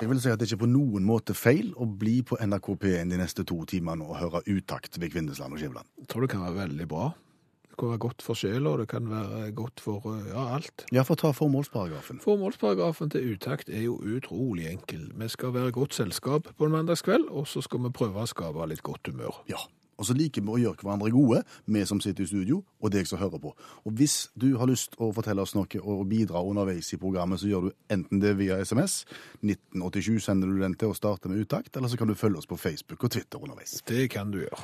Jeg vil si at det ikke er på noen måte feil å bli på NRK P1 de neste to timene og høre Utakt ved Kvindesland og Skjæveland. Jeg tror det kan være veldig bra. Det kan være godt for sjela, og det kan være godt for eh, ja, alt. Ja, for ta formålsparagrafen. Formålsparagrafen til utakt er jo utrolig enkel. Vi skal være godt selskap på en mandagskveld, og så skal vi prøve å skape litt godt humør. Ja. Og så liker vi å gjøre hverandre gode, vi som sitter i studio, og deg som hører på. Og hvis du har lyst å fortelle oss noe og bidra underveis i programmet, så gjør du enten det via SMS, 1987 sender du den til å starte med utakt, eller så kan du følge oss på Facebook og Twitter underveis. Det kan du gjøre.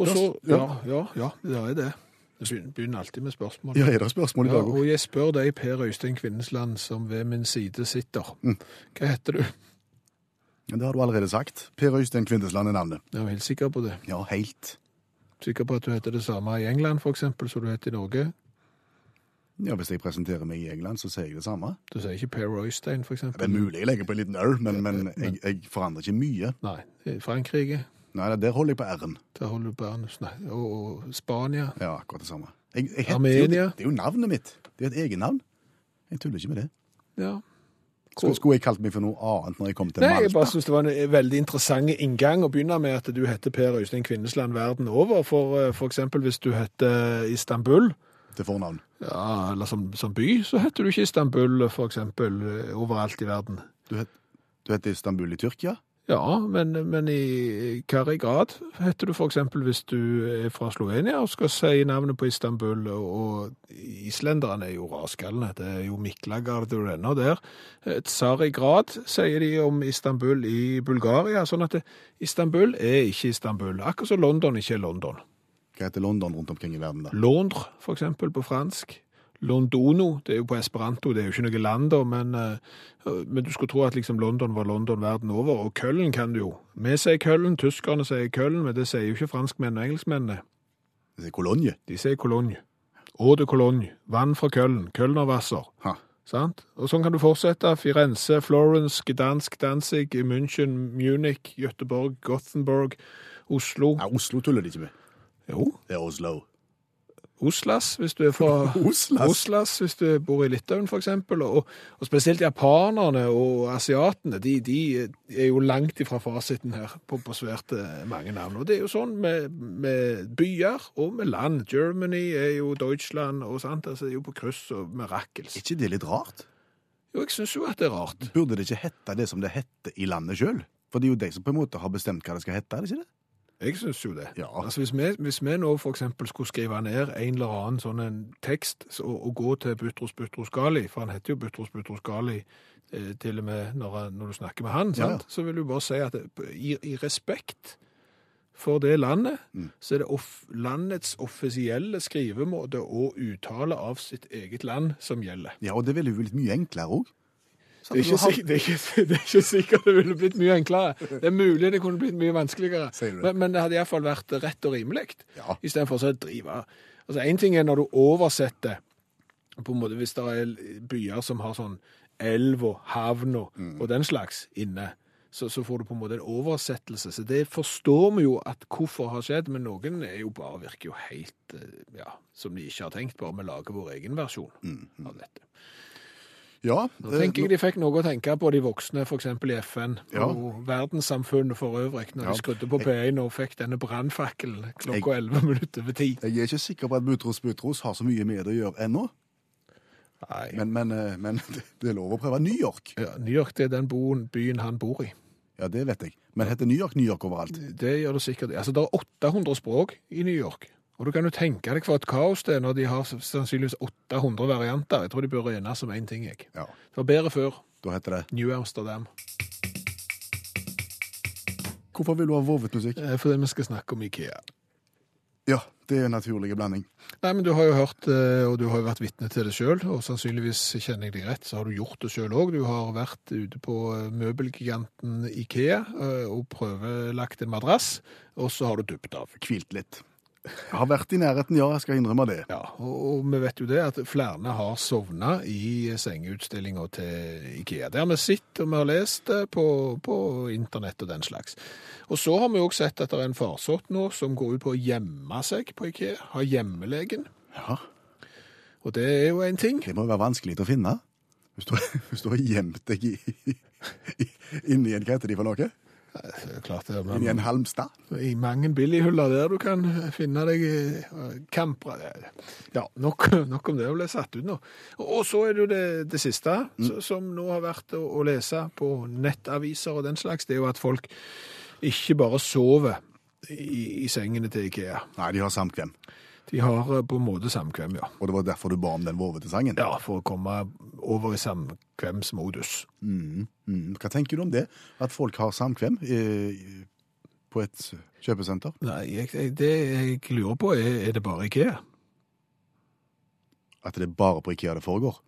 Og så, ja, ja. ja, ja, det er det. Jeg begynner- alltid med spørsmål. Ja, er det spørsmål i dag òg? og jeg spør deg, Per Øystein Kvinnesland, som ved min side sitter. Mm. Hva heter du? Det har du allerede sagt. Per Øystein Kvindesland er navnet. Jeg er helt sikker på det. Ja, helt. Sikker på at du heter det samme i England, for eksempel, som du heter i Norge. Ja, Hvis jeg presenterer meg i England, så sier jeg det samme. Du sier ikke Per Øystein, for Det er mulig jeg legger på en liten r, men, men jeg, jeg forandrer ikke mye. Nei. Frankrike, Nei, der holder jeg på r-en. der holder du Bernus. Nei. Og, og Spania. Ja, akkurat det samme. Jeg, jeg heter Armenia. Det, det er jo navnet mitt. Det er et egennavn. Jeg tuller ikke med det. Ja. Skulle, skulle jeg kalt meg for noe annet når jeg kom til Nei, jeg bare synes det var en eh, veldig interessant inngang å begynne med at du heter Per Øystein Kvinnesland verden over. For, f.eks. eksempel hvis du heter Istanbul, Til fornavn. ja, eller som, som by, så heter du ikke Istanbul eh, overalt i verden. Du, het, du heter Istanbul i Tyrkia? Ja, men, men i hvilken grad heter du eksempel hvis du er fra Slovenia og skal si navnet på Istanbul, og, islenderne er jo raskallende, det er jo Miklagard og Renner der. Tsarigrad sier de om Istanbul i Bulgaria, sånn at Istanbul er ikke Istanbul, akkurat som London ikke er London. Hva heter London rundt omkring i verden, da? Londres, eksempel, på fransk. Londono, det er jo på esperanto, det er jo ikke noe land da, men, eh, men du skulle tro at liksom London var London verden over, og Køllen kan du jo. Vi sier Køllen, tyskerne sier Køllen, men det sier jo ikke franskmenn og engelskmennene. De sier Cologne. De sier Cologne. Eau de Cologne, vann fra Køllen, Kølnervasser. Sant? Og sånn kan du fortsette. Firenze, Florence, Gdansk, Danzig, München, Munich, Göteborg, Gothenburg, Oslo. Ja, Oslo tuller de ikke med. Jo, Det er Oslo. Oslas, hvis du er fra Oslas? Oslas, hvis du bor i Litauen eksempel, og, og spesielt japanerne og asiatene, de, de er jo langt ifra fasiten her på, på svært eh, mange navn. Og det er jo sånn med, med byer og med land. Germany er jo Deutschland og sånt. altså er jo på kryss og mirakels. Er ikke det litt rart? Jo, jeg synes jo at det er rart. Burde det ikke hette det som det heter i landet sjøl? For det er jo de som på en måte har bestemt hva det skal hete, er det ikke det? Jeg synes jo det. Ja. Altså hvis vi, hvis vi nå eksempel skulle skrive ned en eller annen sånn en tekst og, og gå til Butros Butros Gali, for han heter jo Butros Butros Gali eh, til og med når, når du snakker med han, ja. så vil du bare si at det, i, i respekt for det landet, Mm. så er det off, landets offisielle skrivemåte og uttale av sitt eget land som gjelder. Ja, og det ville jo blitt mye enklere òg. Det er, ikke, sik- det, er ikke, det er ikke sikkert det ville blitt mye enklere. Det er mulig det kunne blitt mye vanskeligere. Men, men det hadde iallfall vært rett og rimelig. Ja. Istedenfor å drive Altså, Én ting er når du oversetter på en måte Hvis det er byer som har sånn elv og havn og, Mm. og den slags inne, så, så får du på en måte en oversettelse. Så det forstår vi jo at hvorfor har skjedd, men noen er jo bare virker jo helt eh, ja, som de ikke har tenkt, bare vi lager vår egen versjon Mm. av dette. Ja, Nå tenker jeg de fikk noe å tenke på, de voksne, f.eks. i FN, Ja. og verdenssamfunnet for øvrig, når Ja. de skrudde på P1 og fikk denne brannfakkelen klokka 11 minutter over ti. jeg er ikke sikker på at Butros Butros har så mye med det å gjøre ennå, Nei. men, men, eh, men det er lov å prøve. New York, Ja, New York det er den boen, byen han bor i. ja det vet jeg. Men heter New York New York overalt? Det gjør det sikkert. Altså, Det er 800 språk i New York. Og du kan jo tenke deg for et kaos det er når de har sannsynligvis 800 varianter. Jeg tror de bør rene som én ting. jeg. Ja, Det var bedre før. da heter det New Amsterdam. Hvorfor vil du ha vovet musikk? Eh, Fordi vi skal snakke om Ikea. Ja, Det er en naturlig blanding. Nei, men du har jo hørt, eh, og du har jo vært vitne til det sjøl, og sannsynligvis kjenner jeg deg rett, så har du gjort det sjøl òg. Du har vært ute på eh, møbelgiganten Ikea og prøvelagt en madrass, og så har du duppet av. Hvilt litt. Jeg har vært i nærheten, ja, jeg skal innrømme det. Ja, og, vi vet jo det at flere har sovna i sengeutstillinga til Ikea. Det har vi sett og vi har lest det på, på internett og den slags. Og så har vi òg sett at det er en farsott nå som går ut på å gjemme seg på Ikea. Ha hjemmelegen. Ja, Og det er jo en ting. det må være vanskelig å finne. Hvis du har gjemt deg i, i, inni en, hva heter de for noe? Er Klart det, Inni en halmstad? I mange billighuller der du kan finne deg eh, campere. Ja, nok, nok om det å bli satt ut nå. Og så er det jo det, det siste, mm. som nå har vært å, å lese på nettaviser og den slags, det er jo at folk ikke bare sover i, i sengene til Ikea. Nei, de har samkvem. De har eh, på en måte samkvem, ja. Og det var derfor du ba om den vovete sangen? Ja, for å komme over i samkvemsmodus. Mm, mm. Hva tenker du om det? At folk har samkvem eh, på et kjøpesenter? Nei, jeg, jeg, det jeg lurer på er, er det bare Ikea? At det er bare på Ikea det foregår?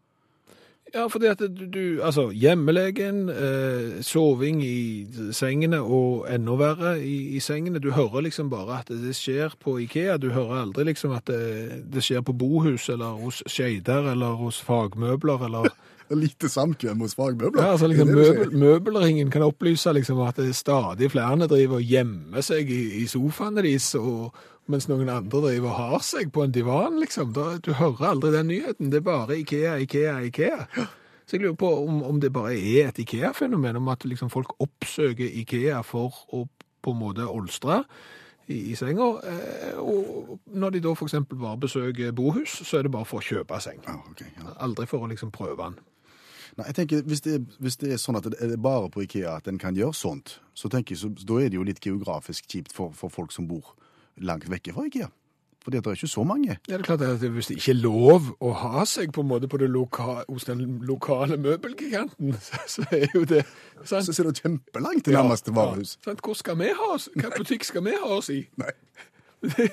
Ja, fordi at du, du altså hjemmelegen, eh, soving i sengene og enda verre i, i sengene. Du hører liksom bare at det skjer på Ikea. Du hører aldri liksom at det, det skjer på bohus eller hos Skeidar eller hos fagmøbler eller er Lite samkvem hos fagmøbler? Ja, altså liksom møbel, Møbelringen kan opplyse liksom at det er stadig flere driver og gjemmer seg i, i sofaene deres, og, mens noen andre driver og har seg på en divan, liksom. Da, du hører aldri den nyheten. Det er bare Ikea, Ikea, Ikea. Så jeg lurer på om, om det bare er et Ikea-fenomen, om at liksom folk oppsøker Ikea for å på en måte olstre i, i senga. Eh, og når de da eksempel bare besøker bohus, så er det bare for å kjøpe seng. Ah, okay, ja. Aldri for å liksom prøve den. Nei, jeg tenker, hvis det, hvis det er sånn at det er bare på Ikea at en kan gjøre sånt, så tenker jeg, så, da er det jo litt geografisk kjipt for, for folk som bor langt vekke fra Ikea. Fordi det er ikke så mange. Ja, det er klart at Hvis det ikke er lov å ha seg på en måte på det loka, hos den lokale møbelgiganten, så, så er jo det sant? Så ser det kjempelangt til nærmeste varehus. Ja? Hvor skal vi ha oss? Hvilken butikk skal vi ha oss i? Nei.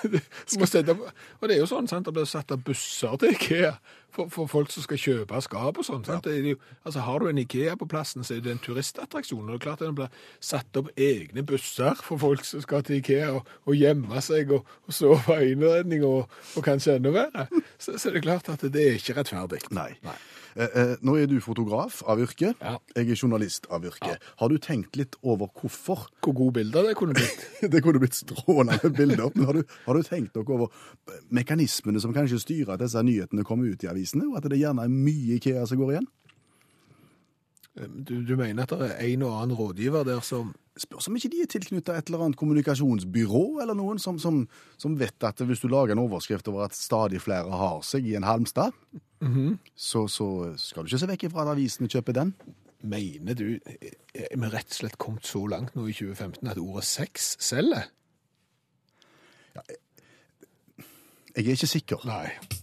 Sette, og det er jo sånn, sant? det blir satt av busser til IKEA for, for folk som skal kjøpe skap og sånn. er jo, altså Har du en IKEA på plassen, så er det en turistattraksjon. og det er klart Det blir satt opp egne busser for folk som skal til IKEA og, og gjemme seg og, og sove i innredning og, og kanskje enda verre. Så, så er det klart at det er ikke rettferdig. Nei. Eh, nå er du fotograf av yrke. Ja. Jeg er journalist av yrke. Har du tenkt litt over hvorfor? Hvor gode bilder det kunne blitt. Det kunne blitt strålende bilder. Men har du, har du tenkt noe over eh, mekanismene som kanskje styrer at disse nyhetene kommer ut i avisene, og at det gjerne er mye IKEA som går igjen? Du, du mener at det er en og annen rådgiver der som Spørs om ikke de er tilknyttet et eller annet kommunikasjonsbyrå, eller noen som, som, som vet at hvis du lager en overskrift over at stadig flere har seg i en Halmstad, så, så skal du ikke se vekk ifra at avisene kjøper den. Mener du Er vi rett og slett kommet så langt nå i 2015 at ordet sex selger? Jeg er ikke sikker. Nei.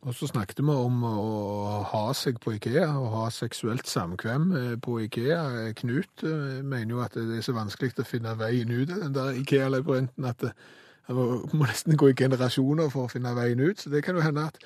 Og så snakket vi om å ha seg på Ikea, og ha seksuelt samkvem eh, på Ikea. Knut eh, mener jo at det er så vanskelig å finne veien ut av den der Ikea-labyrinten at det, det må nesten gå i generasjoner for å finne veien ut. Så det kan jo hende at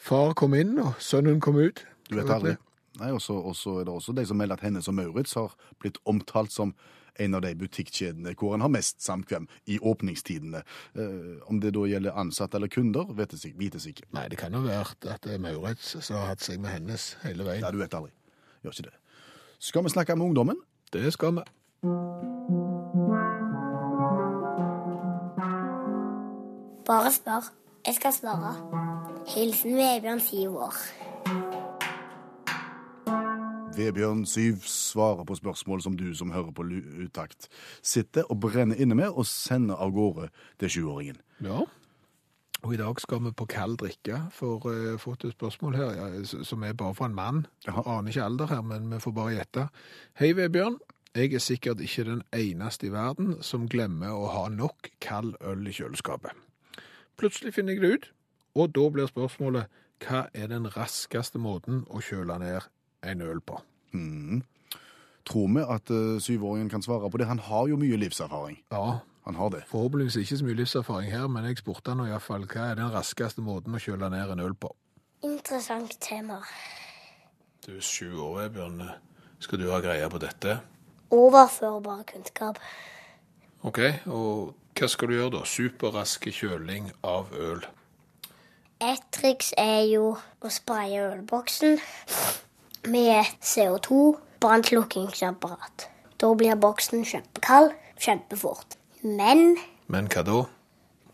far kom inn, og sønnen kom ut. Du vet aldri. Nei, Og så er det også de som melder at Hennes og Maurits har blitt omtalt som en av de butikkjedene hvor en har mest samkvem i åpningstidene. Eh, om det da gjelder ansatte eller kunder, vites ikke. Vites ikke. Nei, det kan jo være at det er Maurits som har hatt seg med hennes hele veien. Nei, du vet aldri. Gjør ikke det. Skal vi snakke med ungdommen? Det skal vi. Bare spør. Jeg skal svare. Hilsen Vebjørn, syv år. Vebjørn Syv svarer på spørsmål som du som hører på utakt sitter og brenner inne med og sender av gårde til sjuåringen. Ja. Og i dag skal vi på kald drikke, for uh, fått et spørsmål her, ja, som er bare fra en mann. Jeg Aner ikke alder her, men vi får bare gjette. Hei, Vebjørn. Jeg er sikkert ikke den eneste i verden som glemmer å ha nok kald øl i kjøleskapet. Plutselig finner jeg det ut, og da blir spørsmålet hva er den raskeste måten å kjøle ned en øl på? Tror vi at uh, syvåringen kan svare på det. Han har jo mye livserfaring. Ja, Han har det. forhåpentligvis ikke så mye livserfaring her, men jeg spurte han iallfall hva er den raskeste måten å kjøle ned en øl på. Interessant tema. Du er sju år, Bjørn. Skal du ha greie på dette? Overførbar kunnskap. OK, og hva skal du gjøre da? Superrask kjøling av øl. Et triks er jo å spraye ølboksen med CO2 brannslukkingsapparat. Da blir boksen kjempekald kjempefort. Men Men hva da?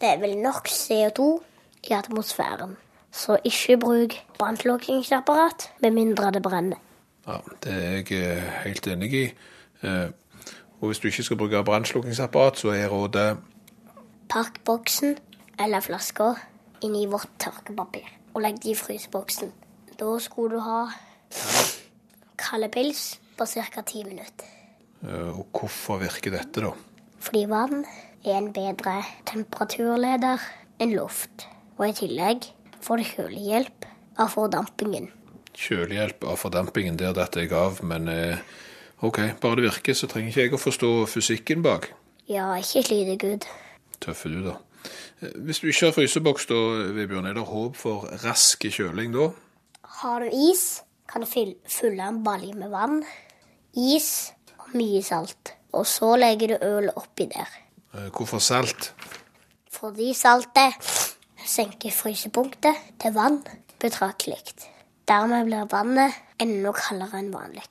det er vel nok CO2 i atmosfæren. Så ikke bruk brannslukkingsapparat med mindre det brenner. Ja, Det er jeg eh, helt enig i. Eh, Og hvis du ikke skal bruke brannslukkingsapparat, så er rådet Pakk boksen eller flaska i vått tørkepapir og legg det i fryseboksen. Da skulle du ha kalde pils på ca. ti minutter. eh, Og hvorfor virker dette, da? Fordi vann er en bedre temperaturleder enn luft. Og i tillegg får du kjølehjelp av fordampingen. Kjølehjelp av fordampingen, der dette jeg av, men eh, OK, bare det virker, så trenger ikke jeg å forstå fysikken bak. Ja, ikke slit gud Tøffer Tøffe du, da. Eh, Hvis du ikke har fryseboks, da, Vibjørn, er det håp for rask kjøling da? Har du is, kan du fyll- fylle en balje med vann, is og mye salt. Og så legger du øl oppi der. Eh, Hvorfor salt? Fordi saltet senker frysepunktet til vann betraktelig. Dermed blir vannet enda kaldere enn vanlig.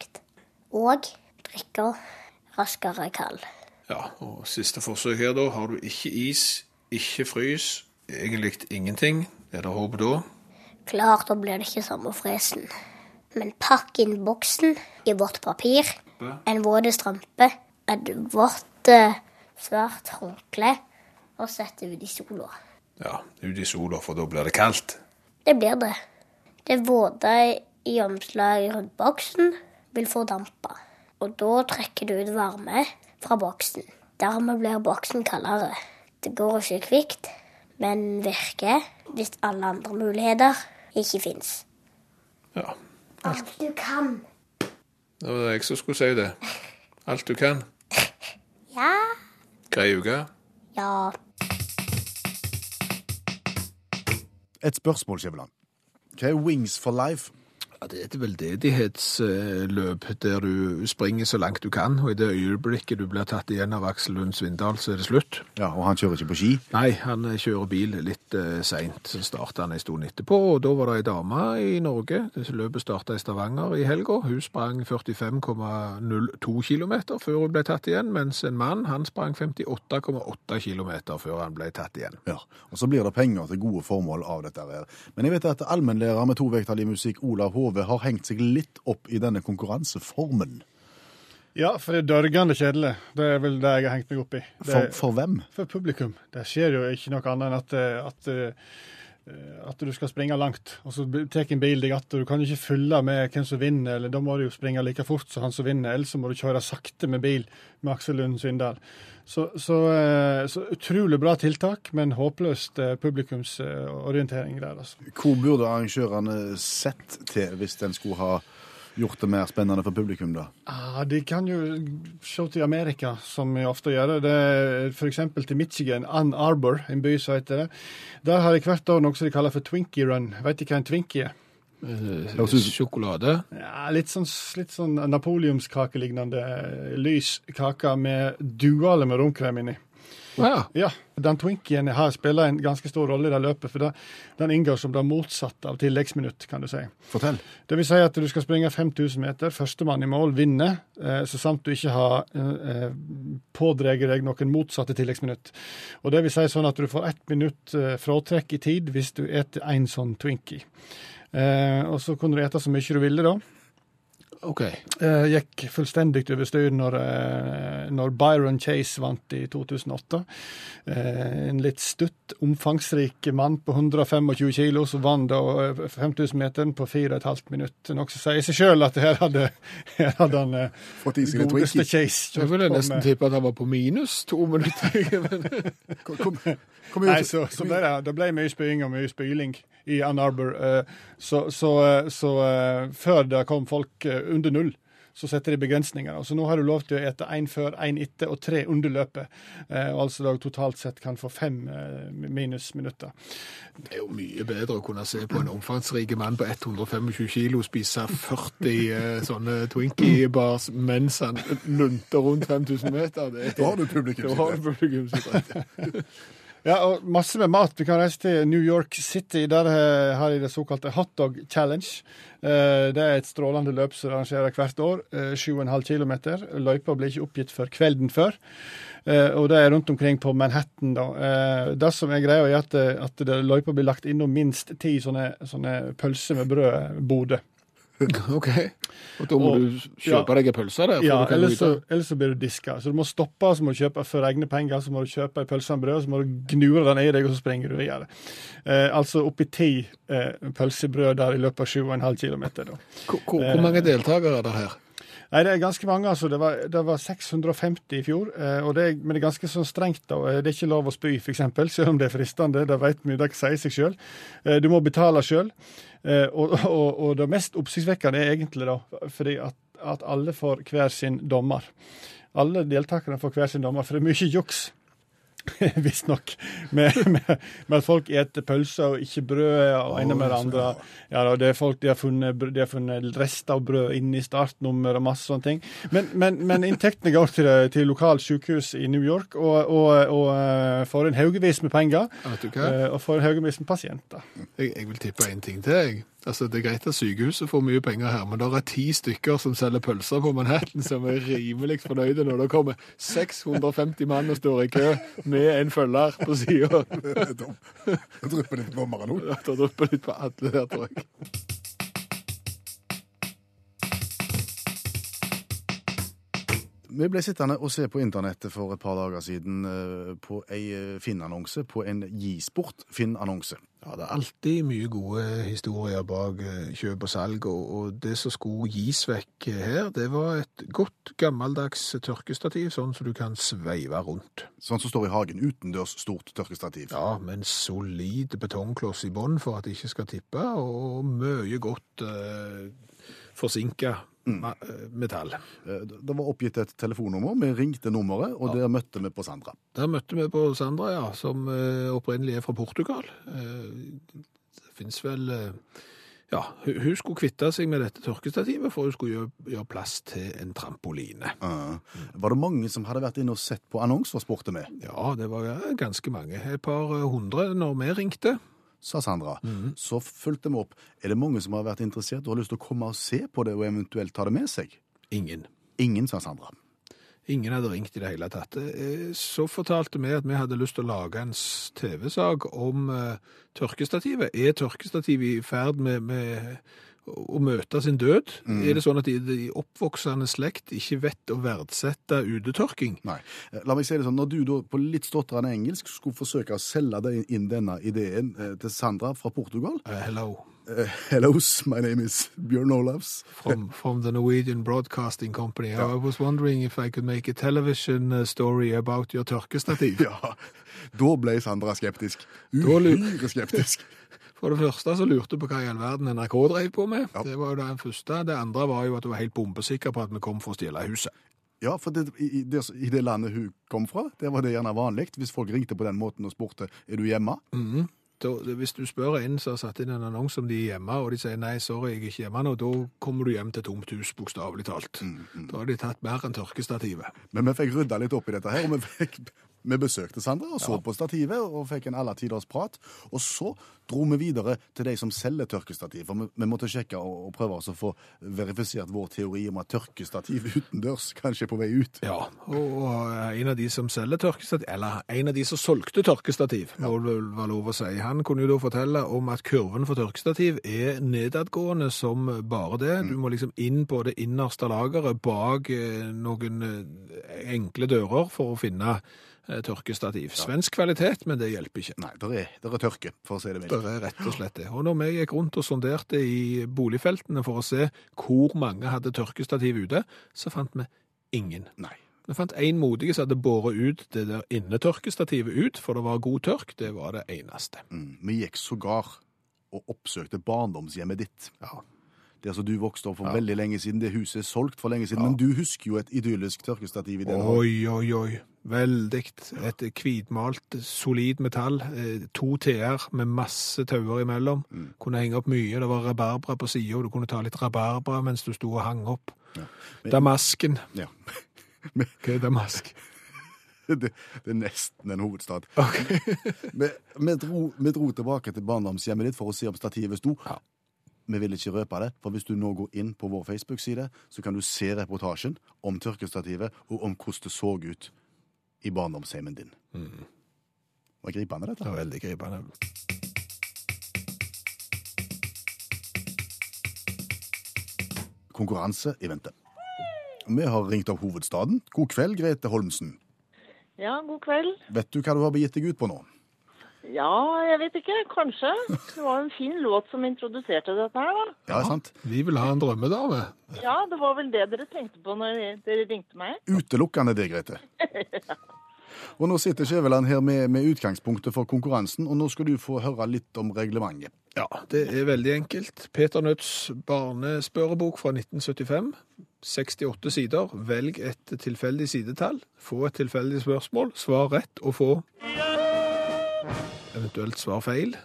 Og drikker raskere kald. Ja, og siste forsøk her, da. Har du ikke is, ikke frys, egentlig ingenting, er det håp da? Klart, da blir det ikke samme fresen. Men pakk inn boksen i vått papir, en våt strømpe, et vått svært svart håndkle og sett ut i sola. Ja, ut i sola, for da blir det kaldt. Det blir det. Det våte i omslaget rundt boksen vil fordampe. Og da trekker du ut varme fra boksen. Dermed blir boksen kaldere. Det går ikke kvikt, men virker hvis alle andre muligheter ikke fins. Ja, Alt du kan. det var jeg som skulle si det. Alt du kan. Ja. Grei uke. Ja. Et spørsmål, Skjæveland. Hva er Wings for life? Ja, det er et veldedighetsløp der du springer så langt du kan, og i det øyeblikket du blir tatt igjen av Aksel Lund Svindal, så er det slutt. Ja, Og han kjører ikke på ski? Nei, han eh, kjører bil litt uh, seint, så starta han en stund etterpå, og da var det ei dame i Norge. Løpet starta i Stavanger i helga. Hun sprang 45,02 km før hun ble tatt igjen, mens en mann han sprang 58,8 km før han ble tatt igjen. Ja. Og så blir det penger til gode formål av dette her. Men jeg vet at allmennlærer med to vekttall i musikk, Olav Hove, har hengt seg litt opp i denne konkurranseformen. Ja, for det er dørgende kjedelig. Det er vel det jeg har hengt meg opp i. Det, For, for hvem? for publikum. Det skjer jo ikke noe annet enn at, eh, at, eh, at du skal springe langt, og så tar en bil deg att. Du kan ikke følge med hvem som vinner, eller da må du jo springe like fort som han som vinner. Ellers så må du kjøre sakte med bil med Aksel Lund Svindal. Så, så, eh, så utrolig bra tiltak, men håpløst eh, publikumsorientering der, altså. Hvor burde arrangørene sett til hvis en skulle ha gjort det mer spennende for publikum, da? Ah, de kan jo se til Amerika, som vi ofte gjør. Det F.eks. til Michigan, Ann Arbor, en by som heter det. Der har de hvert år noe som de kaller for Twinkie Run. Vet de hva en Twinkie er? Eh, Sjokolade. Ja, litt sånn, litt sånn napoleonskakelignende eh, lys kake med duale med romkrem inni. Ja. Ja, den Twinkien har spiller en ganske stor rolle i det løpet, for det, den inngår som det motsatte av tilleggsminutt, kan du si. Fortell. Det vil si at du skal springe 5000 meter. Førstemann i mål vinner, eh, så sant du ikke har eh, pådratt deg noen motsatte tilleggsminutt. Og det vil si sånn at du får ett minutt eh, fratrekk i tid hvis du eter en sånn Twinkie. Eh, og så kunne du ete så mye du ville, da. OK. Eh, gikk fullstendig over styr når, eh, når Byron Chase vant i 2008. Eh, en litt stutt, omfangsrik mann på 125 kilo som vant da eh, 5000-meteren på 4,5 minutter. Noe som sier seg sjøl at her hadde, her hadde han godeste Twinkie. Chase. Jeg ville nesten tippe at han var på minus to minutter. Men- Kom, kom, kom Nei, så, så ble det, det ble mye spying og mye spyling i Ann Arbor. eh, Så, så, eh, så eh, før det kom folk under null, så setter de begrensninger. Så nå har du lov til å ete én før, én etter og tre under løpet. Eh, altså da totalt sett kan få fem eh, minusminutter. Det er jo mye bedre å kunne se på en omfangsrik mann på 125 kilo spise 40 eh, sånne Twinkie-bars mens han lunter rundt 5000 meter. Det. Da har du publikum sitt rett. Ja, og masse med mat. Vi kan reise til New York City. Der eh, har de det såkalte Hotdog Challenge. Eh, Det er et strålende løp som arrangerer hvert år. eh, 7,5 km. Løypa blir ikke oppgitt før kvelden før. Eh, Og det er rundt omkring på Manhattan. da. Det som er greia, er at, at løypa blir lagt innom minst ti sånne, sånne pølser med brød-boder. OK. Og da må Og- du kjøpe deg en pølse der? Ja, ellers så, ellers så blir du diska. Så du må stoppe, så må du kjøpe for egne penger, så må du kjøpe en pølse og brød, så må du gnure den i deg, og så springer du videre. Eh, altså oppi ti eh, pølsebrød der i løpet av 7,5 km. Hvor, hvor, hvor mange deltakere er det her? Nei, det er ganske mange. altså. Det var, det var 650 i fjor. Eh, det er, men det er ganske sånn strengt. da. Eh, Det er ikke lov å spy, f.eks., selv om det er fristende. Det vet vi, det sier seg sjøl. Eh, du må betale sjøl. Og, og, og det mest oppsiktsvekkende er egentlig da, fordi at, at alle får hver sin dommer. Alle deltakerne får hver sin dommer, for det er mye juks. Visstnok. Med, med, med at folk eter pølser og ikke brød og ene med det andre. Ja, det er folk, de har, funnet, de har funnet rester av brød inni startnummer og masse sånne ting. Men, men, men inntektene går til, til lokalt sykehus i New York og, og, og eh, får en haugevis med penger. Vet du hva? eh, Og får en haugevis med pasienter. Jeg, jeg vil tippe en ting til. jeg. Altså, Det er greit at sykehuset får mye penger her, men det er ti stykker som selger pølser på Manhattan som er rimelig fornøyde når det kommer 650 mann og står i kø med en følger på sida. Da drypper litt på Maranol. Det drypper litt på alle der, tror jeg. Vi ble sittende og se på internettet for et par dager siden eh, på ei eh, Finn-annonse, på en Gi-sport Finn-annonse. Ja, Det er alltid mye gode historier bak eh, kjøp og salg, og, det som skulle gis vekk her, det var et godt gammeldags tørkestativ, sånn som du kan sveive rundt. Sånn som står i hagen. Utendørs stort tørkestativ. Ja, med en solid betongkloss i bånn for at det ikke skal tippe, og mye godt eh, forsinka metall. Eh, Det var oppgitt et telefonnummer. Vi ringte nummeret, og der møtte vi på Sandra. Der møtte vi på Sandra, ja, som eh, opprinnelig er fra Portugal. Eh, det fins vel eh, Ja, hun, skulle kvitte seg med dette tørkestativet, for hun skulle gjøre, gjøre plass til en trampoline. Eh, Var det mange som hadde vært inne og sett på annonser, spurte vi, Ja, det var eh, ganske mange. Et par eh, hundre når vi ringte. Sa Sandra. Så fulgte vi opp. Er det mange som har vært interessert og har lyst til å komme og se på det, og eventuelt ta det med seg? Ingen. Ingen, sa Sandra. Ingen hadde ringt i det hele tatt. Eh, Så fortalte vi at vi hadde lyst til å lage en TV-sak om eh, tørkestativet. Er tørkestativet i ferd med, med å møte sin død? Er det sånn at de, de oppvoksende slekt ikke vet å verdsette utetørking? Nei. Eh, La meg si det sånn, Når du da på litt stotrende engelsk skulle forsøke å selge deg inn denne ideen eh, til Sandra fra Portugal Eh, hello. Eh, Hellos, my name is Bjørn Olavs. From, from the Norwegian Broadcasting Company. I was wondering if I could make a television uh, story about your tørkestativ. Ja, Da ble Sandra skeptisk. Uhyre skeptisk. For det første så lurte på hva i all verden NRK drev på med. Ja. Det var jo det første. Det andre var jo at du var helt bombesikker på at vi kom for å stjele huset. Ja, for det, i, det, I det landet hun kom fra, det var det gjerne vanlig. Hvis folk ringte på den måten og spurte er du hjemme. Mhm. Da, hvis du spør en som har satt inn en annonse om de er hjemme, og de sier nei, sorry, jeg er ikke hjemme nå, da kommer du hjem til tomt hus, bokstavelig talt. Da har de tatt mer enn tørkestativet. Men vi fikk rydda litt opp i dette her, og vi, fikk, vi besøkte Sandra og så på stativet og fikk en alle tiders prat. Og så dro vi videre til de som selger tørkestativ, for vi, vi måtte sjekke og, og prøve å få verifisert vår teori om at tørkestativ utendørs kanskje er på vei ut. Ja, og, og en av de som selger tørkestativ, eller en av de som solgte tørkestativ, må det være lov å si, han kunne jo da fortelle om at kurven for tørkestativ er nedadgående som bare det. Du må liksom inn på det innerste lageret bak eh, noen eh, enkle dører for å finne tørkestativ. Svensk kvalitet, men det hjelper ikke. Nei, det er, er tørke, for å si det mildt. Det er rett og slett det. Og når vi gikk rundt og sonderte i boligfeltene for å se hvor mange hadde tørkestativ ute, så fant vi ingen. Nei. Vi fant en modige som hadde båret ut det der innetørkestativet ut, for det var god tørk. Det var det eneste. Mm. Vi gikk sågar og oppsøkte barndomshjemmet ditt. Ja. Der som du vokste opp for veldig lenge siden. Det huset er solgt for lenge siden, men du husker jo et idyllisk tørkestativ i den. Oi, oi, oi. Veldig. Et hvitmalt, solid metall. eh, To T-er med masse tauer imellom. Kunne henge opp mye. Det var rabarbra på sida, du kunne ta litt rabarbra mens du sto og hang opp. Damasken. Ja. Hva er damask? Det, det er nesten en hovedstad. vi, vi, dro, vi dro tilbake til barndomshjemmet ditt for å se om stativet sto. Ja. Vi vil ikke røpe det, for hvis du nå går inn på vår Facebook-side, så kan du se reportasjen om tørkestativet og om hvordan det så ut i barndomshjemmen din. Mm. var gripende, Det dette. var veldig gripende. Konkurranse i vente. Vi har ringt opp hovedstaden. God kveld, Grete Holmsen. Ja, god kveld. Vet du hva du har begitt deg ut på nå? Ja, jeg vet ikke. Kanskje. Det var en fin låt som introduserte dette her, da. Ja, sant? Vi vil ha en drømmedame. Ja, det var vel det dere tenkte på når dere ringte meg. Utelukkende det, Grete. Og nå sitter Skjæveland her med, med utgangspunktet for konkurransen, og nå skal du få høre litt om reglementet. Ja, det er veldig enkelt. Peter Nødts barnespørrebok fra 1975. 68 sider. Velg et tilfeldig sidetall. Få et tilfeldig spørsmål. Svar rett og få eventuelt svar feil.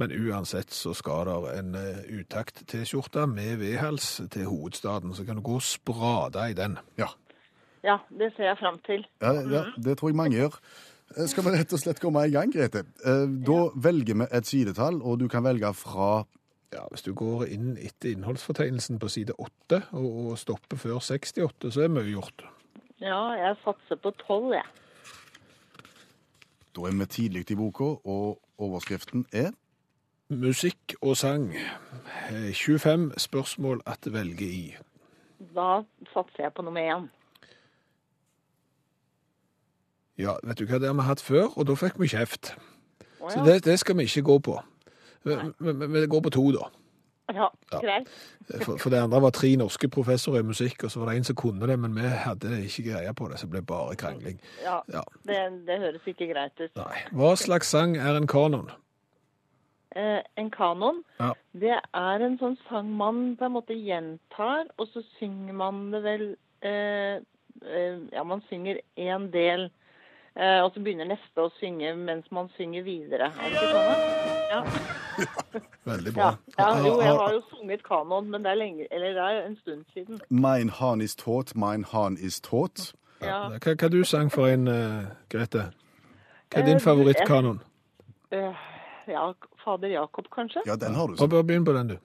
Men uansett så skal det en eh, utakt-T-skjorte med vedhals til hovedstaden, så kan du gå og sprade i den. Ja, Ja, det ser jeg fram til. ja, ja det tror jeg mange gjør. Eh, Skal vi rett og slett komme i gang, Grete? Eh, Da velger vi et sidetall, og du kan velge fra Ja, Hvis du går inn etter innholdsfortegnelsen på side 8 og, stopper før 68, så er mye gjort. Ja, jeg satser på tolv, jeg. Da er vi tidlig i boka, og overskriften er Musikk og sang. Eh, 25 spørsmål at velge i. Da satser jeg på nummer én. Ja, vet du hva det har vi hatt før, og da fikk vi kjeft. Å Så det, det skal vi ikke gå på. Vi, vi, vi går på to, da. Ja, greit. For, for det andre var tre norske professorer i musikk, og så var det en som kunne det, men vi hadde ikke greie på det, så det ble bare krangling. Ja, Ja, det, det høres ikke greit ut. nei. Hva slags sang er en kanon? Eh, en kanon, Ja. det er en sånn sang man på en måte gjentar, og så synger man det vel eh, eh, Ja, man synger én del, eh, og så begynner neste å synge mens man synger videre. Er det ikke sånn? da? Ja. Veldig bra. ja, jo, jeg Har- jo sunget kanon, men det er lenge, eller det er en stund siden. Mein han is taught, mein han is taught. Ja. Hva, hva du sang for en, uh, Grete? Hva er Eh, din du, favorittkanon? Eh, ja, Fader Jakob, kanskje? Ja, den har du. Bare begynn på den, du.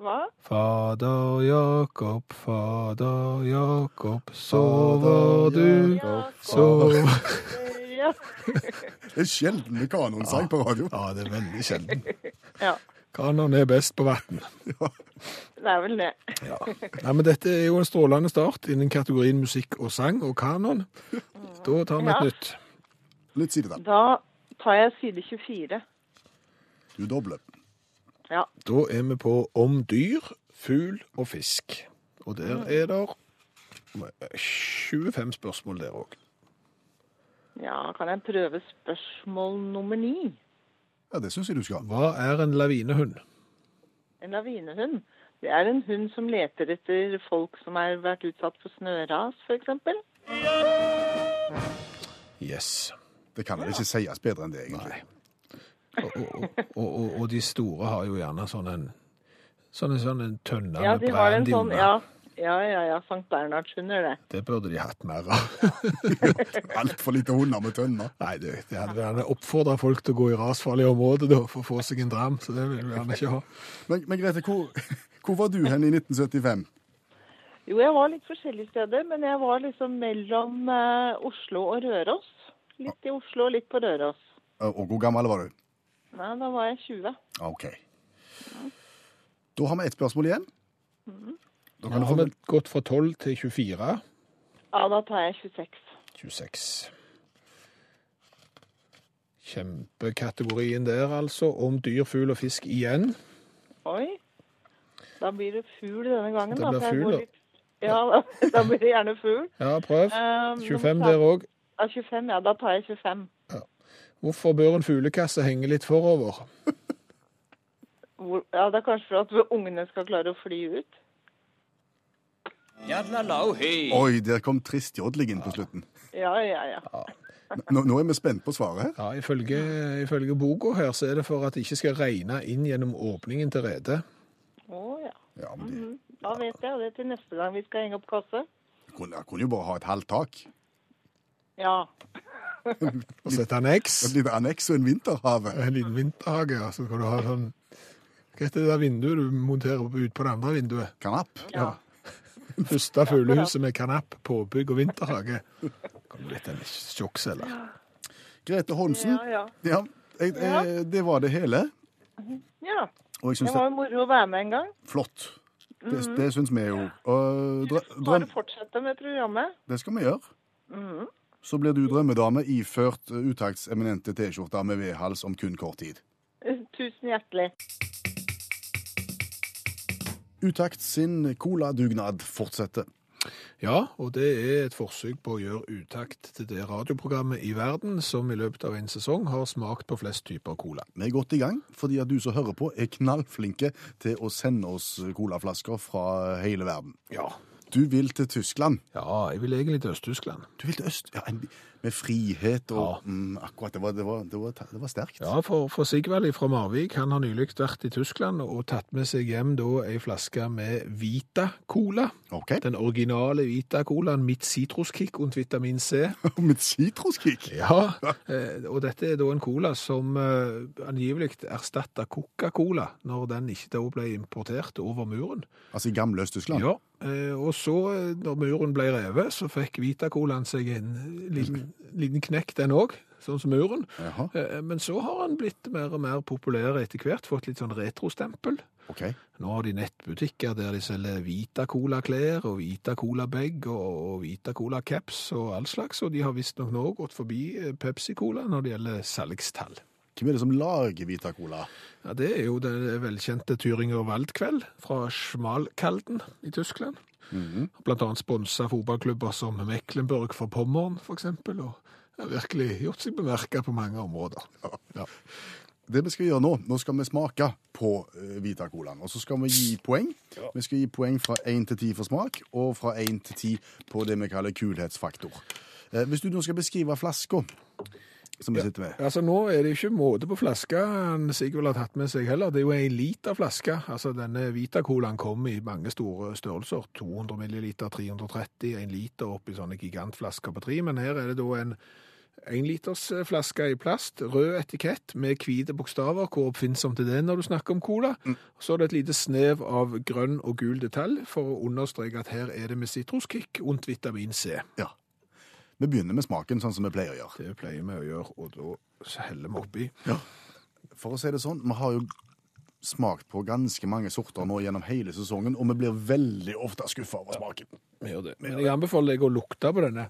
Hva? Fader Jakob, Fader Jakob, sover du, sover Ja. Det er sjelden med kanonsang på radio. Ja, det er veldig sjelden. ja, Kanon er best på vann. det er vel det. Ja. Nei, men dette er jo en strålende start innen kategorien musikk og sang og kanon. Da tar vi et Ja. nytt. side, da. Da tar jeg side 24. Du dobler. Ja. Da er vi på om dyr, fugl og fisk. Og der er det 25 spørsmål der òg. Ja, kan jeg prøve spørsmål nummer ni? Ja, det syns jeg du skal. Hva er en lavinehund? En lavinehund. Det er en hund som leter etter folk som har vært utsatt for snøras, f.eks. Yes. Det kan vel ikke sies bedre enn det, egentlig. Og, og, og, og, de store har jo gjerne sånn en sånn en, sånn en tønne Ja, med brandy sånn. Ja, ja, ja, ja Sankt Bernhardshunder, det. Det burde de hatt mer av. Altfor lite hunder med tønner. Nei, det, de hadde gjerne oppfordra folk til å gå i rasfarlige områder da, for å få seg en dram, så det vil vi gjerne ikke ha. Men, men Grete, hvor, hvor var du hen i 1975? Jo, jeg var litt forskjellige steder, men jeg var liksom mellom eh, Oslo og Røros. Litt i Oslo og litt på Røros. Og hvor gammel var du? Nei, da var jeg 20. OK. Da har vi ett spørsmål igjen. Nå kan du har få vi gått fra 12 til 24. Ja, da tar jeg 26. 26. Kjempekategorien der, altså. Om dyr, fugl og fisk igjen. Oi. Da blir det fugl denne gangen. Det da, blir jeg fugl, da. litt- Ja, da, da blir det gjerne fugl. Ja, prøv. Um, 25 der òg. Ja, 25, ja. Da tar jeg 25. Hvorfor bør en fuglekasse henge litt forover? Hvor, ja, det er kanskje for at ungene skal klare å fly ut. Oi, der kom tristjodlingen på slutten. Ja, ja, ja. Nå, nå er vi spent på svaret her. Ja, ifølge, ifølge boka her så er det for at det ikke skal regne inn gjennom åpningen til redet. Å ja. Ja, men -hmm. Da vet jeg det til neste gang vi skal henge opp kasse. jeg kunne, jeg kunne jo bare ha et halvt tak. Ja. Og sette anneks. Et lite anneks og en vinterhage. En liten vinterhage, ja. Så kan du ha sånn Hva heter det der vinduet du monterer ut på det andre vinduet? Kanapp. ja. Første fuglehuset med kanapp, påbygg og vinterhage. Kommer litt en sjokkselger. Grete Holmsen. Ja, ja. Ja, jeg, eh, det var det hele. ja. Og jeg Det var jo moro å være med en gang. flott. Det, det syns vi jo. Og Bare fortsette med programmet. det skal vi gjøre. Så blir du drømmedame iført eh, utakts eminente T-skjorte med vedhals om kun kort tid. Tusen hjertelig. Utakt sin coladugnad fortsetter. Ja, og det er et forsøk på å gjøre utakt til det radioprogrammet i verden som i løpet av en sesong har smakt på flest typer cola. Vi er godt i gang, fordi at du som hører på er knallflinke til å sende oss colaflasker fra hele verden. Ja. Du vil til Tyskland. Ja, jeg vil egentlig til Øst-Tyskland. Du vil til øst. Ja, en, med frihet og Ja. mm, Akkurat. Det var, det var, det var, det var sterkt. Ja, for, for Sigvald fra Marvik, han har nylig vært i Tyskland og tatt med seg hjem da ei flaske med Vita Cola. OK. Den originale Vita Colaen, mitt sitruskick und vitamin C. mitt sitruskick. Ja, eh, og dette er da en cola som eh, angivelig erstatta Coca-Cola når den ikke da ble importert over muren. Altså i gamle Øst-Tyskland. Ja, eh, og så når muren ble revet, så fikk Vita-colaen seg en liten, liten knekk den òg, sånn som muren. Jaha. Eh, Men så har han blitt mer og mer populær etter hvert, fått litt sånn retrostempel. Okay. Nå har de nettbutikker der de selger Vita Cola-klær og Vita Cola-bag og, Vita Cola-caps og all slags, og de har visstnok nå gått forbi eh, Pepsi Cola når det gjelder salgstall. Hvem er det som lager Vita Cola? Ja, Det er jo den velkjente Thüringer Waldkveld fra Schmalkalden i Tyskland. Blant annet sponsa fotballklubber som Mecklenburg for Pommern, eksempel, og har virkelig gjort seg bemerka på mange områder. Ja. Det vi skal gjøre nå, nå skal vi smake på uh, Vita Colaen. Og så skal vi gi poeng. Vi skal gi poeng fra 1 til 10 for smak, og fra 1 til 10 på det vi kaller kulhetsfaktor. Eh, hvis du nå skal beskrive flaska som vi sitter ved. Altså Nå er det ikke måte på flaska Sigvald har tatt med seg heller. Det er jo ei liter flaske. Altså Denne Vita-colaen kommer i mange store størrelser. 200 milliliter, 330, en liter oppi sånne gigantflasker på tre. Men her er det da en enlitersflaske i plast, rød etikett med hvite bokstaver. Hvor oppfinnsomt er det når du snakker om cola? Så er det et lite snev av grønn og gul detalj for å understreke at her er det med sitruskick og vitamin C. Ja. Vi begynner med smaken, sånn som vi pleier å gjøre. Det pleier vi å gjøre, og da heller vi oppi. For å si det sånn, vi har jo smakt på ganske mange sorter nå gjennom hele sesongen, og vi blir veldig ofte skuffa over smaken. Vi gjør det. Men jeg anbefaler deg å lukte på denne.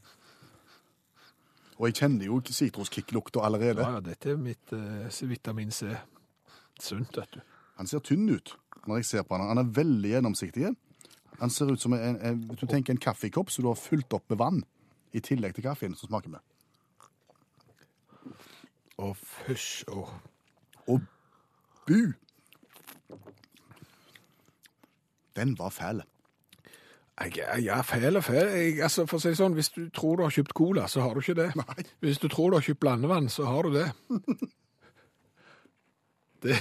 Og jeg kjenner jo sitruskicklukta allerede. Ja, ja, dette er mitt eh, vitamin C. Sunt, vet du. Han ser tynn ut når jeg ser på han. Han er veldig gjennomsiktig. Han ser ut som en, en, du tenker en kaffekopp som du har fylt opp med vann, i tillegg til kaffen som smaker med. Å, fysj. Å. Og bu! Den var fæl. Jeg er ja, fæl og fæl. Jeg, altså, for å si sånn, hvis du tror du har kjøpt cola, så har du ikke det. Nei. Hvis du tror du har kjøpt blandevann, så har du det. det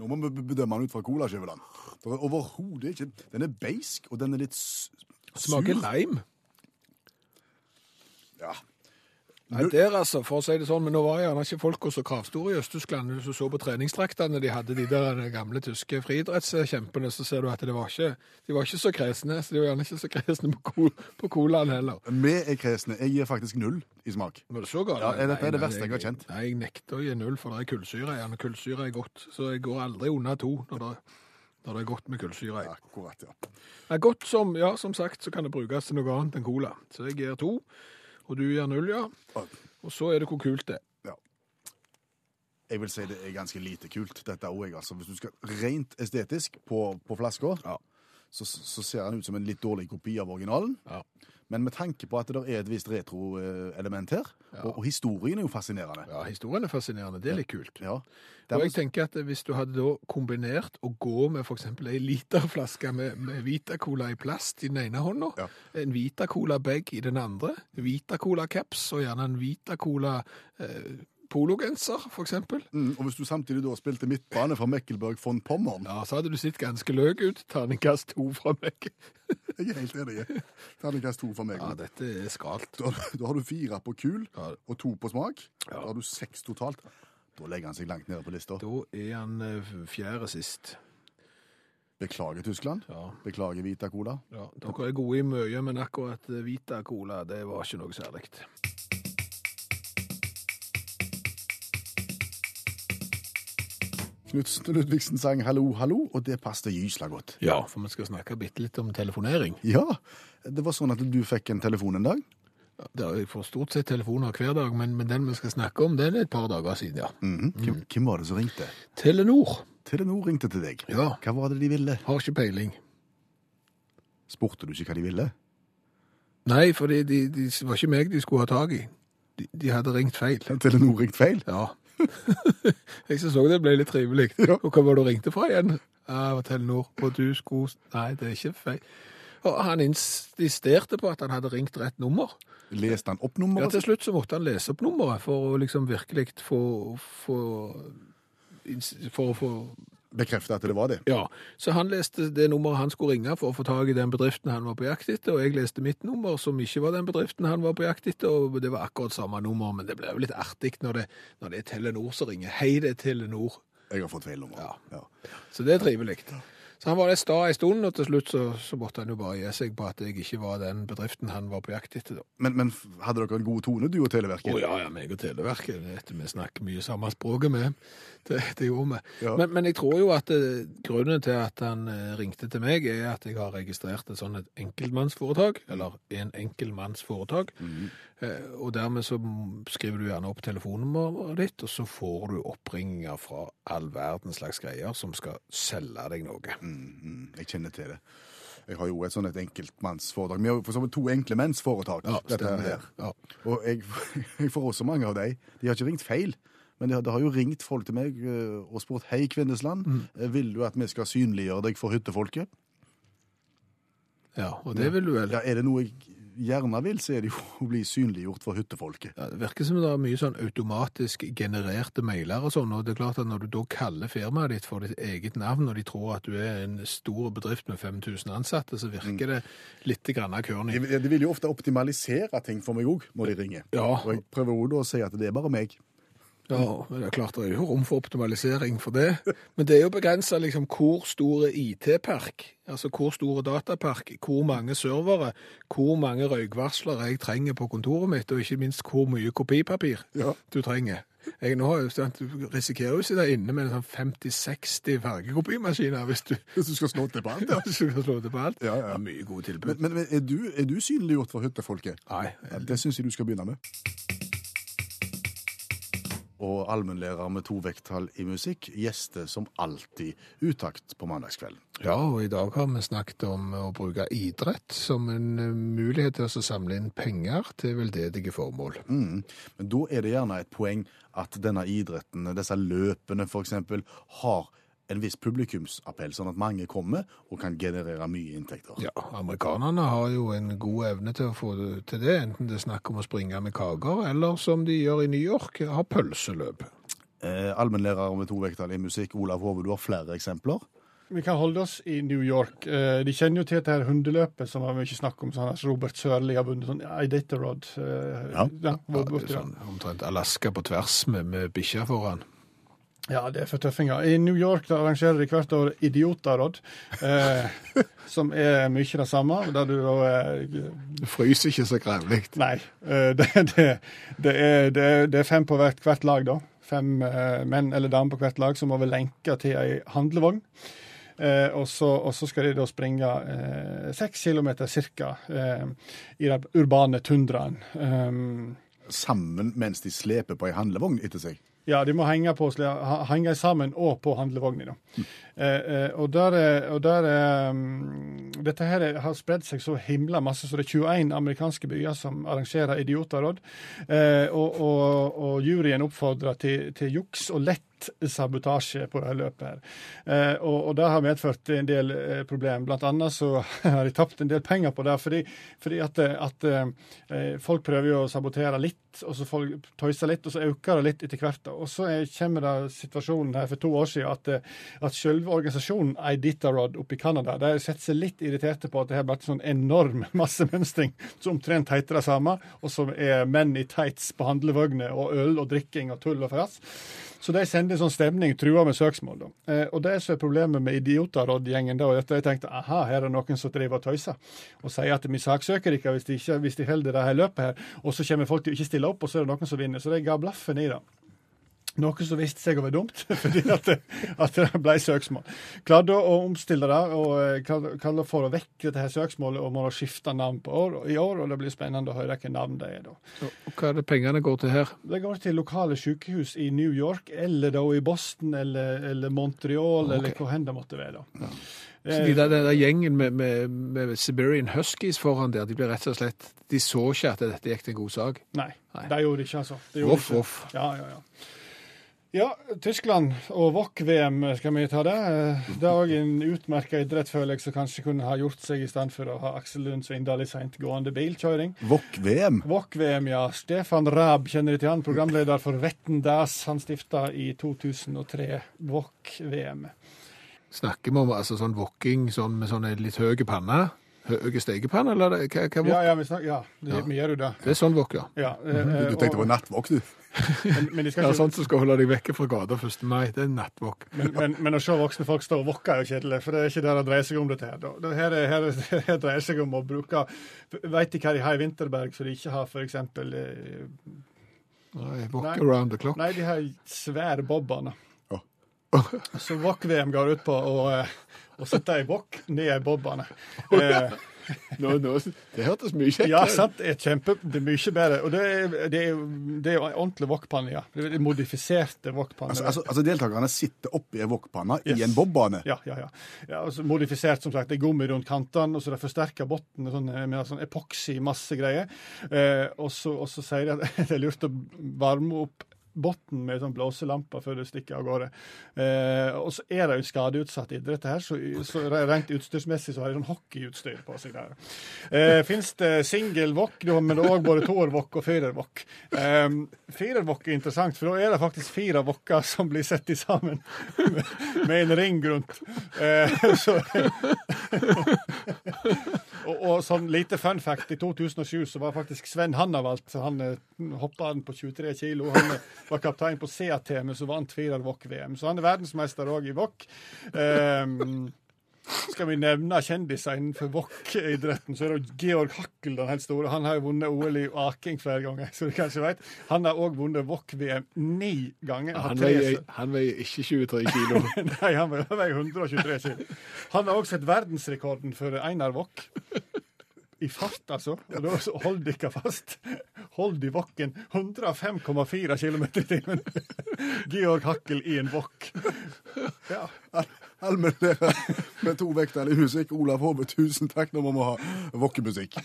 Nå må vi bedømme den ut fra colaskiveland. Det er overhodet ikke Den er beisk, og den er litt s- smaker sur. lime. Ja. Nei, der altså, for å si det sånn, men nå var gjerne ikke folk så kravstore i Øst-Tyskland. Hvis du så på treningsdraktene de hadde, de der gamle tyske friidrettskjempene, så ser du at det var ikke, de var ikke så kresne. Så de var gjerne ikke så kresne på, kol, på colaen heller. Vi er kresne. Jeg gir faktisk null i smak. Var det så galt? Ja, dette er det verste jeg har kjent. Nei, jeg nekter å gi null, for det er kullsyre igjen. Kullsyre er godt, så jeg går aldri unna to når det, når det er godt med kullsyre. i. Akkurat, ja. Det er godt som, ja, som sagt, så kan det brukes til noe annet enn cola. Så jeg gir to, og du gir null, ja. Og så er det hvor kult det er. Jeg vil si det er ganske lite kult, dette òg. Altså. Hvis du skal rent estetisk på, på flaska, Ja. så, så ser den ut som en litt dårlig kopi av originalen. Ja. Men med tanke på at det er et visst retroelement her, og, og historien er jo fascinerende. Ja, historien er fascinerende. Det er litt kult. Ja. Og jeg tenker at hvis du hadde da kombinert å gå med eksempel ei literflaske med, med Vita-Cola i plast i den ene hånda, Ja. en Vita-Cola-bag i den andre, Vita-Cola-caps og gjerne en Vita-Cola eh, pologenser, eksempel. mm, og hvis du samtidig da spilte midtbane fra Mekkelberg von Pommern Ja, så hadde du sett ganske løk ut. Terningkast to fra meg. Jeg er helt enig. Terningkast to fra meg. Ja, dette er skralt. Da, da har du fire på kul og to på smak. Ja. Da har du seks totalt. Da legger han seg langt nede på lista. Da er han eh, fjerde sist. Beklager, Tyskland. Ja. Beklager, Vita Cola. Ja, dere er gode i mye, men akkurat eh, Vita-Cola, det var ikke noe særlig. Knutsen og Ludvigsen sang 'Hallo, hallo', og det passet gysla godt. Ja, for vi skal snakke bitte litt om telefonering. Ja, det var sånn at du fikk en telefon en dag. Det er- Jeg får stort sett telefoner hver dag, men, men den vi skal snakke om, den er et par dager siden, ja. Mm hvem, hvem var det som ringte? Telenor. Telenor ringte til deg. Ja. Hva var det de ville? Har ikke peiling. Spurte du ikke hva de ville? Nei, for det de, de, var ikke meg de skulle ha tak i. De, de hadde ringt feil. Telenor ringte feil? Ja. jeg så òg det ble litt trivelig. Ja. Og hva var det du ringte fra igjen? Ah, Telenor. Og du skulle Nei, det er ikke feil. Og han insisterte på at han hadde ringt rett nummer. Leste han opp Ja, til slutt så måtte han lese opp nummeret for å liksom virkelig få, få For å få Bekrefte at det var det? Ja. Så han leste det nummeret han skulle ringe for å få tak i den bedriften han var på jakt etter, og jeg leste mitt nummer, som ikke var den bedriften han var på jakt etter, og det var akkurat samme nummer, men det ble jo litt artig når det, når det er Telenor som ringer. Hei, det er Telenor. Jeg har fått feil nummer. Ja. Ja. Så det er trivelig. Så han var litt sta en stund, og til slutt så, så måtte han jo bare gi seg på at jeg ikke var den bedriften han var på jakt etter. da. Men, men hadde dere en god tone, du og Televerket? Å ja, ja, meg og Televerket. det Vi snakker mye samme språket med. Det, det gjorde vi. Ja. Men, men jeg tror jo at eh, grunnen til at han eh, ringte til meg, er at jeg har registrert et sånt et enkeltmannsforetak, eller en enkeltmannsforetak. Eh, og dermed så skriver du gjerne opp telefonnummeret ditt, og så får du oppringninger fra all verdens slags greier som skal selge deg noe. Mm, jeg kjenner til det. Jeg har jo et et enkeltmannsforetak. Vi har jo for så vidt to enkle menns foretak. Ja, dette her. Ja. Og jeg, jeg får også mange av dem. De har ikke ringt feil. Men det har, de har jo ringt folk til meg eh, og spurt Hei, Kvinnesland, Mm. eh, vil du at vi skal synliggjøre deg for hyttefolket? ja, og det vil du vel. Ja, Er det noe jeg gjerne vil, så er det jo å bli synliggjort for hyttefolket. Ja, det virker som det er mye sånn automatisk genererte mailer og sånn, og det er klart at når du da kaller firmaet ditt for ditt eget navn, og de tror at du er en stor bedrift med 5000 ansatte, så virker det litt grann av. De, de vil jo ofte optimalisere ting for meg òg når de ringer. Ja. Og jeg prøver òg å si at det er bare meg. Ja, men det er klart det er jo rom for optimalisering for det. Men det er jo begrensa liksom hvor store IT-park, altså hvor store datapark, hvor mange servere, hvor mange røykvarsler jeg trenger på kontoret mitt, og ikke minst hvor mye kopipapir Ja. du trenger. Jeg nå har jo sant, Du risikerer jo å sitte inne med en sånn 50-60 fargekopimaskiner hvis du Hvis du skal slå til på alt. ja, hvis du skal slå til på alt. Ja, ja. Er mye gode tilbud. Men, men er, du, er du synliggjort for hyttefolket? Nei, det syns jeg du skal begynne med. Og allmennlærer med to vekttall i musikk gjester som alltid utakt på mandagskvelden. Ja, og i dag har vi snakket om å bruke idrett som en eh, mulighet til å samle inn penger til veldedige formål. Mm. Men da er det gjerne et poeng at denne idretten, disse løpene f.eks., har en viss publikumsappell, sånn at mange kommer og kan generere mye inntekter. Ja, amerikanerne har jo en god evne til å få det til det, enten det er snakk om å springe med kaker, eller som de gjør i New York, ha pølseløp. Eh, allmennlærer med to vekttall i musikk, Olav Hove, du har flere eksempler. Vi kan holde oss i New York. Eh, De kjenner jo til dette her hundeløpet som vi mye snakk om. sånn at Robert Sørli har vunnet sånn Iditarod. eh, Ja. ja, Ja, det er sånn omtrent Alaska på tvers med, med bikkja foran. Ja, det er for tøffinger. I New York arrangerer de hvert år Idiotarod, eh, som er mye det samme. Der du da eh, fryser ikke så grevlig. Nei. eh, det, det, det, er, er, det er fem på hvert, hvert lag, da. Fem eh, menn eller damer på hvert lag som må lenka til ei handlevogn. Eh, og, så, skal de da springe eh, seks kilometer cirka eh, i den urbane tundraen. Sammen mens de sleper på ei handlevogn etter seg. Ja, de må henge, på, henge sammen og på handlevogna. da. Eh, eh, og der, er- og der er, um, Dette her er- har spredd seg så himla masse, så det er 21 amerikanske byer som arrangerer idioterråd. Eh, og, og, og juryen oppfordrer til, til juks og lett sabotasje på det løpet her. Eh, og, og det har medført en del eh, problem. Blant annet så har de tapt en del penger på det, fordi, fordi at, eh, at folk prøver jo å sabotere litt, og så folk tøyser litt, og så øker det litt etter hvert. Og så er, kommer det situasjonen her for to år siden at, at selve organisasjonen Iditarod oppe i Canada de har sett seg litt irriterte på at det har vært sånn enorm massemønstring som omtrent heter det samme, og som er menn i tights på handlevogner og øl og drikking og tull og fras. Så de sender en sånn stemning, truer med søksmål. da. Eh, og det som er problemet med idiotarådgjengen, da, er at jeg tenkte aha, her er det noen som driver og tøyser, og sier at vi saksøker ikke hvis de, ikke, hvis de holder det her løpet her, og så kommer folk til å ikke stille opp, og så er det noen som vinner. Så de ga blaffen i det. Noe som viste seg å være dumt, fordi at det, at det ble søksmål. Klarte å omstille det og eh, for å vekke dette her søksmålet og må skifte navn på år, i år, og det blir spennende å høre hvilke navn det er da. Og hva er det pengene går til her? Det går til lokale sykehus i New York, eller da i Boston, eller, eller Montreal, okay. eller hvor hen det måtte være. da. Så de der, den der gjengen med, med, med Siberian Huskies foran der, de ble rett og slett De så ikke at dette gikk til en god sak. Nei, Nei. det gjorde de ikke, altså. Det gjorde Voff, voff. Ja, ja, ja. Ja, Tyskland og VOK-VM, skal vi ta det? Eh, Det er òg en utmerka idrett, føler jeg, som kanskje kunne ha gjort seg i stand for å ha Aksel Lund Svindal i seintgående bilkjøring. Wok-VM. VOK-VM, ja. Stefan Raab kjenner de til han, programleder for Vetten Das. Han stifta i 2003 VOK-VM. Snakker vi om altså, sånn wokking sånn, med sånn litt høy panne? Høye stekepanne, eller er hva, hva Ja, ja, vi snakker, ja, det, Ja. vi gjør jo det. Det er sånn wok, ja. Ja, eh, Du tenkte på og- du. Men, men, de skal Ja, ikke, sånn som skal holde deg vekke fra gata 1. mai. Det er nattvåk. men, men, men å se voksne folk stå og vokke er jo kjedelig, for det er ikke det det dreier seg om. dette her. Det her, er- her, er- her dreier seg om å bruke Vet de hva de har i Vinterberg som de ikke har f.eks. Eh, Nei, Wok around the clock. nei, de har svære bobbene. Oh. Så Wok-VM går ut på å, eh, å sette ei bokk ned i bobbene. Eh, Nå, nå, det hørtes mye kjekt ja, sant. Det er kjempe, det er mye bedre. Og det er, det er, det er ordentlig wokpanne, ja. Det er modifiserte wokpanner. Altså, altså, altså Deltakerne sitter oppi ei wokpanne Yes. i en bobbane. Ja, ja, ja. ja altså, modifisert, som sagt. Det er gummi rundt kantene, og så det forsterker bunnen sånn, med sånn epoksy, masse greier. Eh, og, så, og så sier de at det er lurt å varme opp bunnen med sånn blåselampe før du stikker av gårde. Eh, og så er det jo skadeutsatt idrett her, så, så rent utstyrsmessig så har de sånn hockeyutstyr på seg der. Eh, Fins det singelwok, men òg både toerwok og firerwok. Eh, firerwok er interessant, for da er det faktisk fire wokker som blir satt sammen med en ring rundt. Eh, så, og, og sånn lite fun fact, i 2007 så var faktisk Sven Hannavalt, han eh, hoppa på 23 kilo. Han eh, var kaptein på CAT, men så vant firer Wok-VM. Så han er verdensmester òg i Wok. Um, skal vi nevne kjendiser innenfor Wok-idretten, så er det Georg Hakkel den helt store. Han har jo vunnet OL i aking flere ganger, så du kanskje vet. Han har òg vunnet Wok-VM ni ganger. Han veier, han veier ikke 23 kilo. Nei, han veier- 123 kilo. Han har også sett verdensrekorden for Einar Wok. I fart, altså. Og da hold dere fast. Hold i wokken. 105,4 km i timen. Georg Hakkel i en wok. Ja. Allmennlærer med to vekter i musikk. Olav Hove, tusen takk. Nå må vi ha vokkemusikk.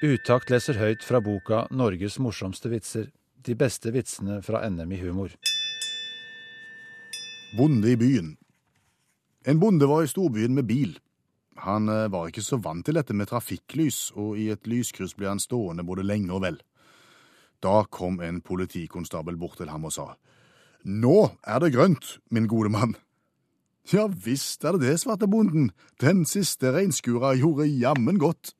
Utakt leser høyt fra boka 'Norges morsomste vitser'. De beste vitsene fra NM i humor. Bonde i byen. En bonde var i storbyen med bil. Han eh, var ikke så vant til dette med trafikklys, og i et lyskryss ble han stående både lenge og vel. Da kom en politikonstabel bort til ham og sa, Nå er det grønt, min gode mann. Ja visst er det det, svarte bonden. Den siste reinskura gjorde jammen godt.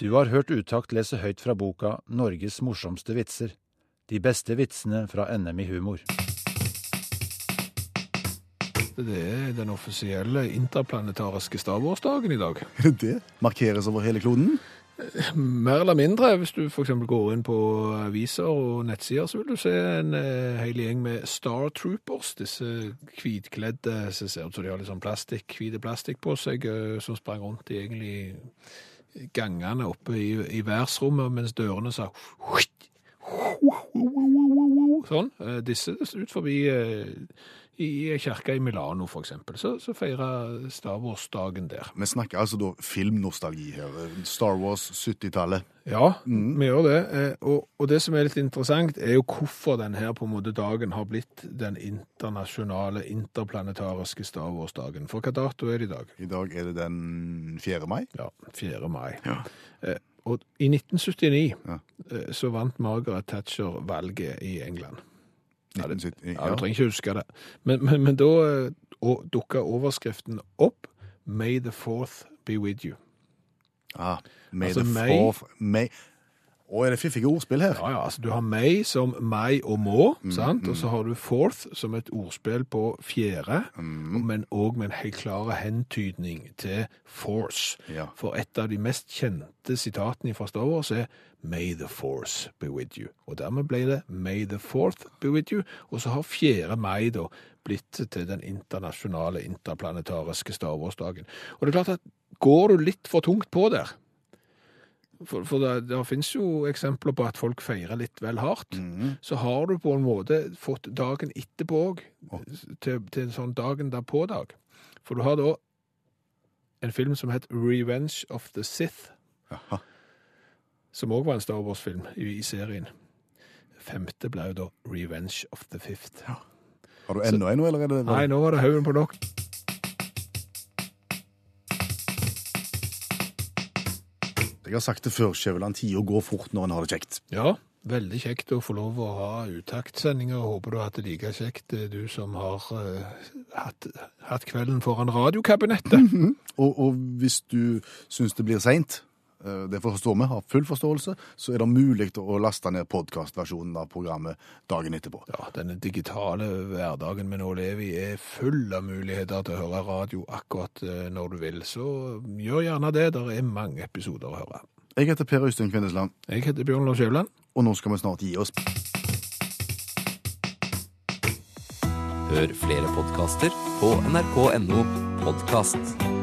Du har hørt Utakt lese høyt fra boka 'Norges morsomste vitser'. De beste vitsene fra NM i humor. Det er den offisielle interplanetariske stavårsdagen i dag. Det det? Markeres over hele kloden? Mer eller mindre, hvis du f.eks. går inn på aviser og nettsider, så vil du se en eh, hel gjeng med Star Troopers, disse hvitkledde som ser ut som de har litt sånn plastikk, hvite plastikk på seg, eh, som sprang rundt i egentlig gangene oppe i, i værsrommet, mens dørene sa Sånn. Eh, Disse ut forbi i kirka i Milano, eksempel. Så, så feirer Star Wars-dagen der. Vi snakker altså da filmnostalgi her. Star Wars 70-tallet. Ja, vi gjør det. Eh, Og, og det som er litt interessant, er jo hvorfor denne på en måte dagen har blitt den internasjonale, interplanetariske Star Wars-dagen. For hva dato er det i dag? I dag er det den 4. mai. Ja, 4. mai. Ja. Og i 1979 Ja. eh, så vant Margaret Thatcher valget i England. Ja, det, 1970. ja, du trenger ikke huske det. Men, men, men da eh, dukka overskriften opp May the fourth be with you. Ah, May Altså, the May- fourth May. Å, er det fiffige ordspill her? Ja, ja, altså du har May som meg og må, sant? Og så har du fourth som et ordspill på fjerde, men òg med en helt klar hentydning til force. Ja. For et av de mest kjente sitatene fra Star Wars er May the force be with you. Og dermed ble det May the fourth be with you. Og så har fjerde mai da blitt til den internasjonale, interplanetariske Star Wars-dagen. Og det er klart at går du litt for tungt på der, for, for det, det finnes jo eksempler på at folk feirer litt vel hardt. Så har du på en måte fått dagen etterpå òg, til, til en sånn dagen derpå-dag. For du har da en film som het Revenge of the Sith, Aha. som òg var en Star Wars-film i, i serien. Femte ble jo da Revenge of the Fifth. Har du enda en, eller er det Nei, nå var det haugen på nok. Jeg har sagt det før, Skjæveland, tida går fort når en har det kjekt. Ja, veldig kjekt å få lov å ha uttaktsendinger. Håper du har hatt det like kjekt, eh, du som har uh, hatt, hatt kvelden foran radiokabinettet. Og, og hvis du syns det blir seint, det forstår vi, har full forståelse, så er det mulig å laste ned podkastversjonen av programmet dagen etterpå. Ja, denne digitale hverdagen vi nå lever i er full av muligheter til å høre radio akkurat eh, når du vil. Så gjør gjerne det, Det er mange episoder å høre. Jeg heter Per Øystein Kvindesland, Jeg heter Bjørn Lars Skjævland. og nå skal vi snart gi oss. Hør flere podkaster på nrk.no podkast.